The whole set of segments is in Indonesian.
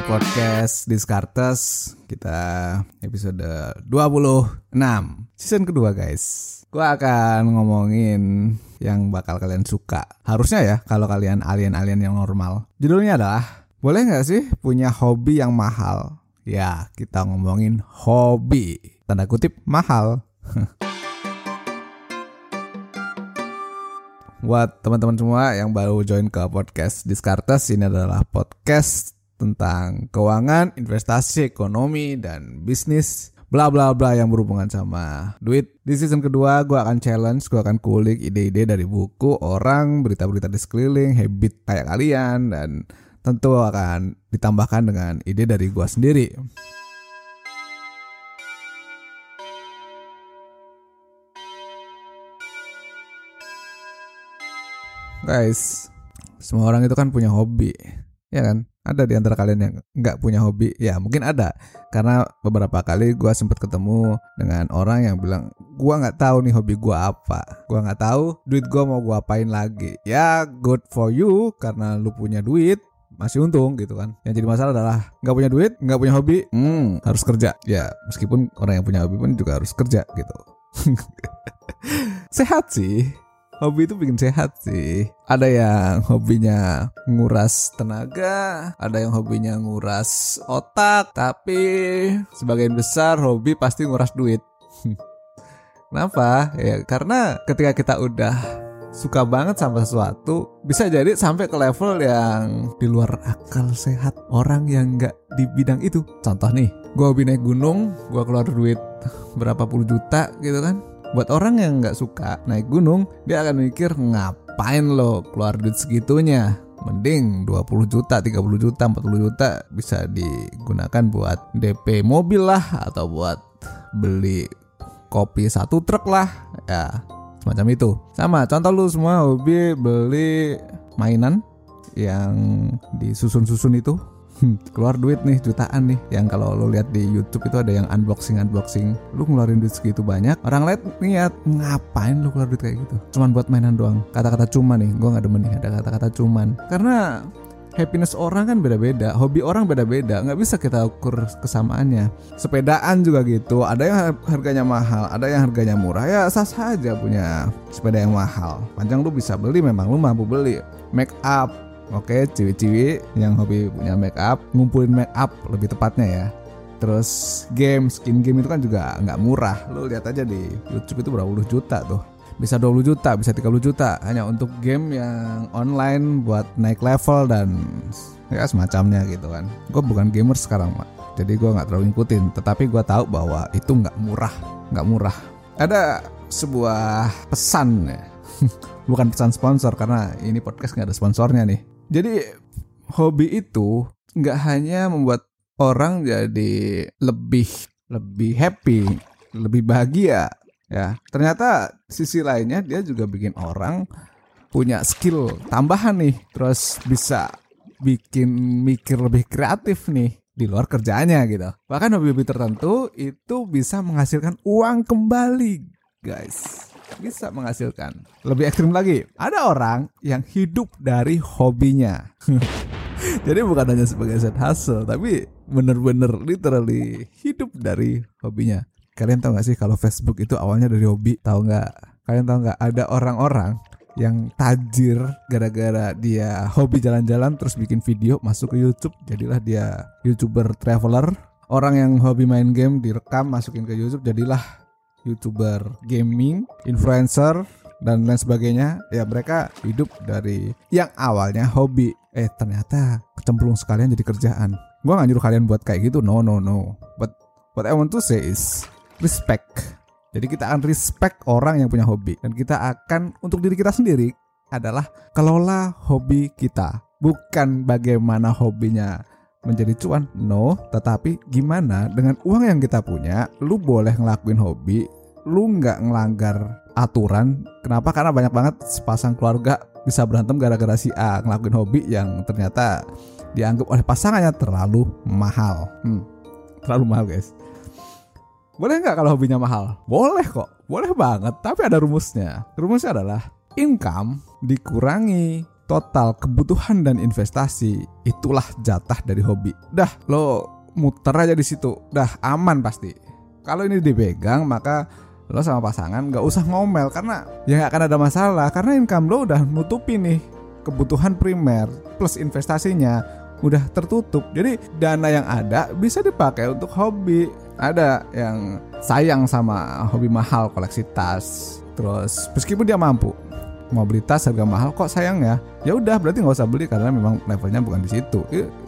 di podcast Diskartes. Kita episode 26 Season kedua guys. Gue akan ngomongin yang bakal kalian suka. Harusnya ya kalau kalian alien-alien yang normal. Judulnya adalah Boleh gak sih punya hobi yang mahal? Ya kita ngomongin hobi. Tanda kutip mahal. Buat teman-teman semua yang baru join ke podcast Diskartes, ini adalah podcast tentang keuangan, investasi, ekonomi, dan bisnis bla bla bla yang berhubungan sama duit. Di season kedua gue akan challenge, gue akan kulik ide-ide dari buku, orang, berita-berita di sekeliling, habit kayak kalian, dan tentu akan ditambahkan dengan ide dari gue sendiri. Guys, semua orang itu kan punya hobi, ya kan? Ada di antara kalian yang nggak punya hobi, ya mungkin ada. Karena beberapa kali gue sempat ketemu dengan orang yang bilang, gue nggak tahu nih hobi gue apa, gue nggak tahu duit gue mau gue apain lagi. Ya good for you karena lu punya duit, masih untung gitu kan. Yang jadi masalah adalah nggak punya duit, nggak punya hobi, hmm, harus kerja. Ya meskipun orang yang punya hobi pun juga harus kerja gitu. Sehat sih, hobi itu bikin sehat sih. Ada yang hobinya nguras tenaga, ada yang hobinya nguras otak, tapi sebagian besar hobi pasti nguras duit. Kenapa? Ya karena ketika kita udah suka banget sama sesuatu bisa jadi sampai ke level yang di luar akal sehat orang yang nggak di bidang itu contoh nih gue hobi naik gunung gue keluar duit berapa puluh juta gitu kan buat orang yang nggak suka naik gunung dia akan mikir ngapain lo keluar duit segitunya? Mending 20 juta 30 juta 40 juta bisa digunakan buat DP mobil lah atau buat beli kopi satu truk lah. Ya semacam itu. Sama contoh lu semua hobi beli mainan yang disusun-susun itu keluar duit nih jutaan nih yang kalau lo lihat di YouTube itu ada yang unboxing unboxing lu ngeluarin duit segitu banyak orang lain niat ngapain lu keluar duit kayak gitu cuman buat mainan doang kata-kata cuman nih gue nggak demen nih ada kata-kata cuman karena happiness orang kan beda-beda, hobi orang beda-beda, nggak bisa kita ukur kesamaannya. Sepedaan juga gitu, ada yang harganya mahal, ada yang harganya murah, ya sah saja punya sepeda yang mahal. Panjang lu bisa beli, memang lu mampu beli. Make up, oke, ciwi-ciwi yang hobi punya make up, ngumpulin make up lebih tepatnya ya. Terus game, skin game itu kan juga nggak murah. Lu lihat aja di YouTube itu berapa puluh juta tuh bisa 20 juta, bisa 30 juta hanya untuk game yang online buat naik level dan ya semacamnya gitu kan. Gue bukan gamer sekarang, Mak. Jadi gue nggak terlalu ngikutin, tetapi gue tahu bahwa itu nggak murah, nggak murah. Ada sebuah pesan ya, bukan pesan sponsor karena ini podcast nggak ada sponsornya nih. Jadi hobi itu nggak hanya membuat orang jadi lebih lebih happy, lebih bahagia, ya. Ternyata sisi lainnya dia juga bikin orang punya skill tambahan nih. Terus bisa bikin mikir lebih kreatif nih di luar kerjaannya gitu. Bahkan hobi-hobi tertentu itu bisa menghasilkan uang kembali guys bisa menghasilkan. Lebih ekstrim lagi ada orang yang hidup dari hobinya. Jadi bukan hanya sebagai set hustle tapi bener-bener literally hidup dari hobinya. Kalian tahu gak sih kalau Facebook itu awalnya dari hobi? Tahu nggak? Kalian tahu nggak? Ada orang-orang yang tajir gara-gara dia hobi jalan-jalan terus bikin video masuk ke YouTube jadilah dia youtuber traveler. Orang yang hobi main game direkam masukin ke YouTube jadilah youtuber gaming influencer dan lain sebagainya ya mereka hidup dari yang awalnya hobi. Eh ternyata kecemplung sekalian jadi kerjaan. Gua nggak nyuruh kalian buat kayak gitu. No no no. But what I want to say is respect. Jadi kita akan respect orang yang punya hobi. Dan kita akan untuk diri kita sendiri adalah kelola hobi kita. Bukan bagaimana hobinya menjadi cuan, no, tetapi gimana dengan uang yang kita punya, lu boleh ngelakuin hobi, lu nggak ngelanggar aturan. Kenapa? Karena banyak banget sepasang keluarga bisa berantem gara-gara si A ngelakuin hobi yang ternyata dianggap oleh pasangannya terlalu mahal. Hmm, terlalu mahal guys. Boleh nggak kalau hobinya mahal? Boleh kok, boleh banget. Tapi ada rumusnya. Rumusnya adalah income dikurangi total kebutuhan dan investasi, itulah jatah dari hobi. Dah, lo muter aja di situ, dah aman pasti. Kalau ini dipegang, maka lo sama pasangan nggak usah ngomel karena ya nggak akan ada masalah karena income lo udah nutupi nih kebutuhan primer plus investasinya udah tertutup. Jadi dana yang ada bisa dipakai untuk hobi. Ada yang sayang sama hobi mahal koleksi tas. Terus meskipun dia mampu mau beli tas harga mahal kok sayang ya. Ya udah berarti nggak usah beli karena memang levelnya bukan di situ.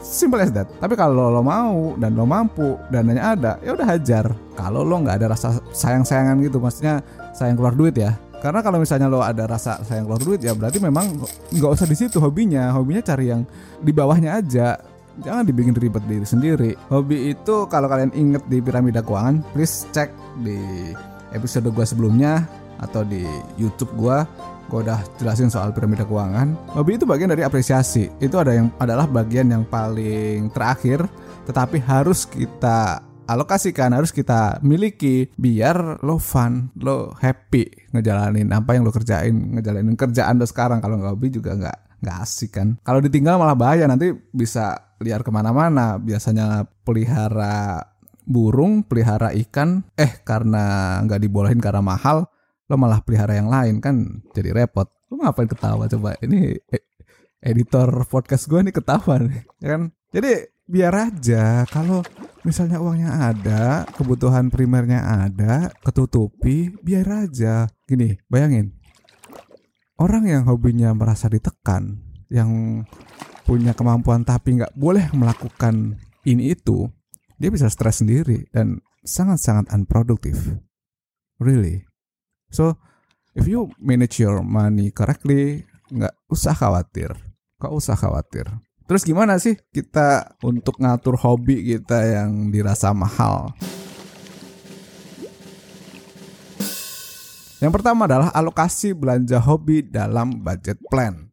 Simple as that. Tapi kalau lo mau dan lo mampu dananya ada ya udah hajar. Kalau lo nggak ada rasa sayang sayangan gitu maksudnya sayang keluar duit ya. Karena kalau misalnya lo ada rasa sayang keluar duit ya berarti memang nggak usah di situ hobinya. Hobinya cari yang di bawahnya aja. Jangan dibikin ribet diri sendiri. Hobi itu kalau kalian inget di piramida keuangan please cek di episode gua sebelumnya atau di YouTube gua gue udah jelasin soal piramida keuangan. Hobi itu bagian dari apresiasi. Itu ada yang adalah bagian yang paling terakhir, tetapi harus kita alokasikan, harus kita miliki biar lo fun, lo happy ngejalanin apa yang lo kerjain, ngejalanin kerjaan lo sekarang. Kalau nggak hobi juga nggak nggak asik kan. Kalau ditinggal malah bahaya nanti bisa liar ke mana-mana. Biasanya pelihara burung, pelihara ikan, eh karena nggak dibolehin karena mahal, lo malah pelihara yang lain kan jadi repot. Lo ngapain ketawa? Coba ini editor podcast gue nih ketawa nih ya kan? Jadi biar aja kalau misalnya uangnya ada kebutuhan primernya ada ketutupi biar aja. Gini bayangin. Orang yang hobinya merasa ditekan yang punya kemampuan tapi nggak boleh melakukan ini itu dia bisa stres sendiri dan sangat-sangat unproduktif really So if you manage your money correctly, nggak usah khawatir, nggak usah khawatir. Terus gimana sih kita untuk ngatur hobi kita yang dirasa mahal? Yang pertama adalah alokasi belanja hobi dalam budget plan.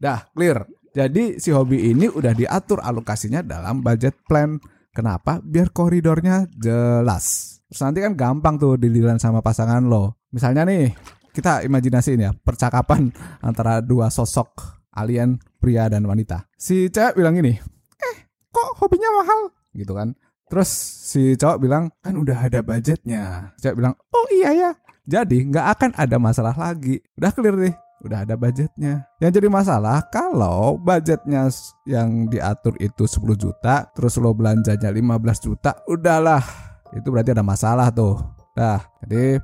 Dah, clear. Jadi si hobi ini udah diatur alokasinya dalam budget plan. Kenapa? Biar koridornya jelas. Terus nanti kan gampang tuh dililan sama pasangan lo. Misalnya nih, kita imajinasi ini ya, percakapan antara dua sosok alien pria dan wanita. Si cewek bilang gini, eh kok hobinya mahal? Gitu kan. Terus si cowok bilang, kan udah ada budgetnya. Cewek bilang, oh iya ya. Jadi nggak akan ada masalah lagi. Udah clear nih udah ada budgetnya. Yang jadi masalah kalau budgetnya yang diatur itu 10 juta, terus lo belanjanya 15 juta, udahlah itu berarti ada masalah tuh. Nah, jadi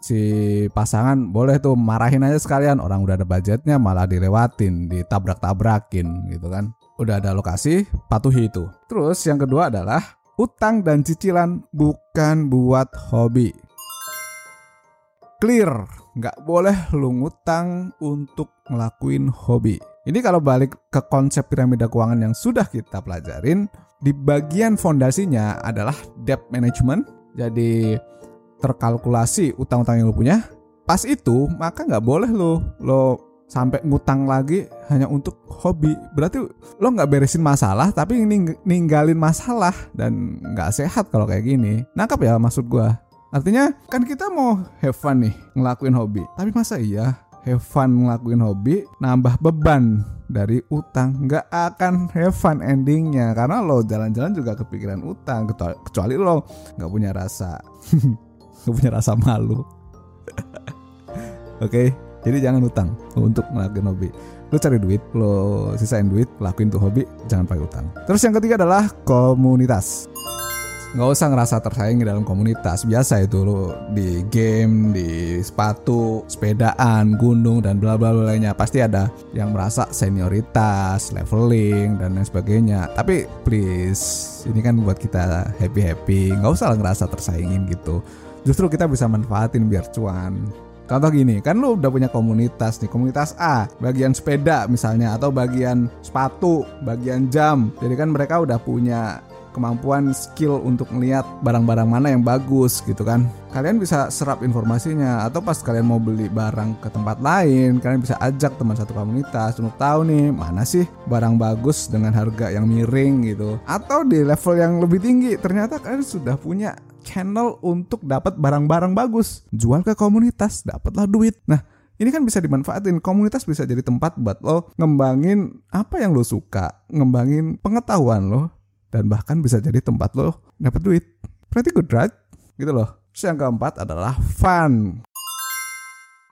si pasangan boleh tuh marahin aja sekalian orang udah ada budgetnya malah dilewatin, ditabrak-tabrakin gitu kan. Udah ada lokasi, patuhi itu. Terus yang kedua adalah utang dan cicilan bukan buat hobi. Clear, nggak boleh lu ngutang untuk ngelakuin hobi. Ini kalau balik ke konsep piramida keuangan yang sudah kita pelajarin, di bagian fondasinya adalah debt management. Jadi terkalkulasi utang-utang yang lo punya. Pas itu maka nggak boleh lo lo sampai ngutang lagi hanya untuk hobi. Berarti lo nggak beresin masalah tapi ning ninggalin masalah dan nggak sehat kalau kayak gini. Nangkap ya maksud gue. Artinya kan kita mau have fun nih ngelakuin hobi. Tapi masa iya have fun ngelakuin hobi nambah beban dari utang. Nggak akan have fun endingnya karena lo jalan-jalan juga kepikiran utang kecuali, lo nggak punya rasa. Nggak punya rasa malu. Oke okay? jadi jangan utang untuk ngelakuin hobi. Lo cari duit lo sisain duit lakuin tuh hobi jangan pakai utang. Terus yang ketiga adalah komunitas nggak usah ngerasa tersaingi dalam komunitas. Biasa itu lo di game di sepatu sepedaan gunung dan bla bla bla lainnya. Pasti ada yang merasa senioritas leveling dan lain sebagainya. Tapi please ini kan buat kita happy happy nggak usah ngerasa tersaingin gitu. Justru kita bisa manfaatin biar cuan. Contoh gini, kan lu udah punya komunitas nih, komunitas A, bagian sepeda misalnya, atau bagian sepatu, bagian jam. Jadi kan mereka udah punya kemampuan skill untuk melihat barang-barang mana yang bagus gitu kan. Kalian bisa serap informasinya atau pas kalian mau beli barang ke tempat lain kalian bisa ajak teman satu komunitas untuk tahu nih mana sih barang bagus dengan harga yang miring gitu. Atau di level yang lebih tinggi ternyata kalian sudah punya channel untuk dapat barang-barang bagus. Jual ke komunitas dapatlah duit. Nah ini kan bisa dimanfaatin. Komunitas bisa jadi tempat buat lo ngembangin apa yang lo suka ngembangin pengetahuan lo dan bahkan bisa jadi tempat lo dapat duit. Pretty good right? Gitu loh. Terus yang keempat adalah fun.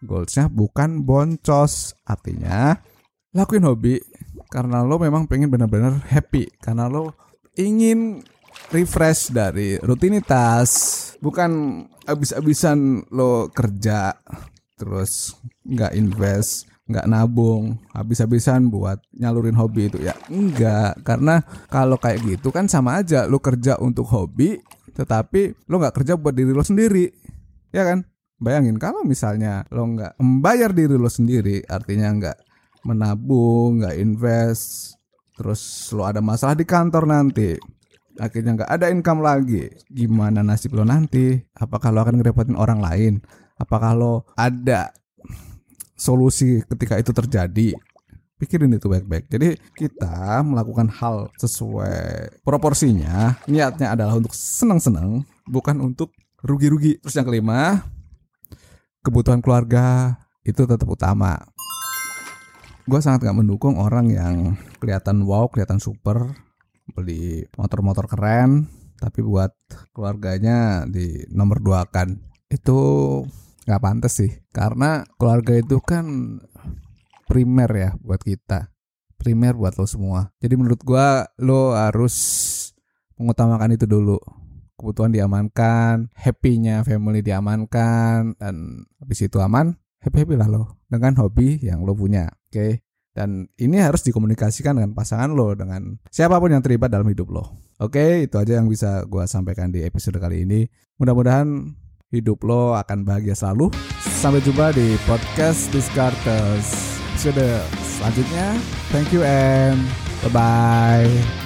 Goalsnya bukan boncos. Artinya lakuin hobi karena lo memang pengen benar-benar happy. Karena lo ingin refresh dari rutinitas. Bukan abis-abisan lo kerja terus nggak invest nggak nabung habis-habisan buat nyalurin hobi itu. Ya enggak. Karena kalau kayak gitu kan sama aja lo kerja untuk hobi tetapi lo nggak kerja buat diri lo sendiri. Ya kan? Bayangin kalau misalnya lo nggak membayar diri lo sendiri artinya nggak menabung nggak invest terus lo ada masalah di kantor nanti akhirnya nggak ada income lagi gimana nasib lo nanti? Apakah lo akan ngerepotin orang lain? Apakah lo ada solusi ketika itu terjadi pikirin itu baik-baik. Jadi kita melakukan hal sesuai proporsinya. Niatnya adalah untuk senang-senang bukan untuk rugi-rugi. Terus yang kelima kebutuhan keluarga itu tetap utama. Gue sangat gak mendukung orang yang kelihatan wow kelihatan super beli motor-motor keren tapi buat keluarganya di nomor dua kan. Itu nggak pantas sih. Karena keluarga itu kan primer ya buat kita. Primer buat lo semua. Jadi menurut gua lo harus mengutamakan itu dulu. Kebutuhan diamankan happynya family diamankan dan habis itu aman happy happy lah lo. Dengan hobi yang lo punya oke? Okay? dan ini harus dikomunikasikan dengan pasangan lo dengan siapa pun yang terlibat dalam hidup lo. Oke okay? itu aja yang bisa gua sampaikan di episode kali ini. Mudah-mudahan hidup lo akan bahagia selalu. Sampai jumpa di podcast Descartes episode selanjutnya. Thank you and bye-bye.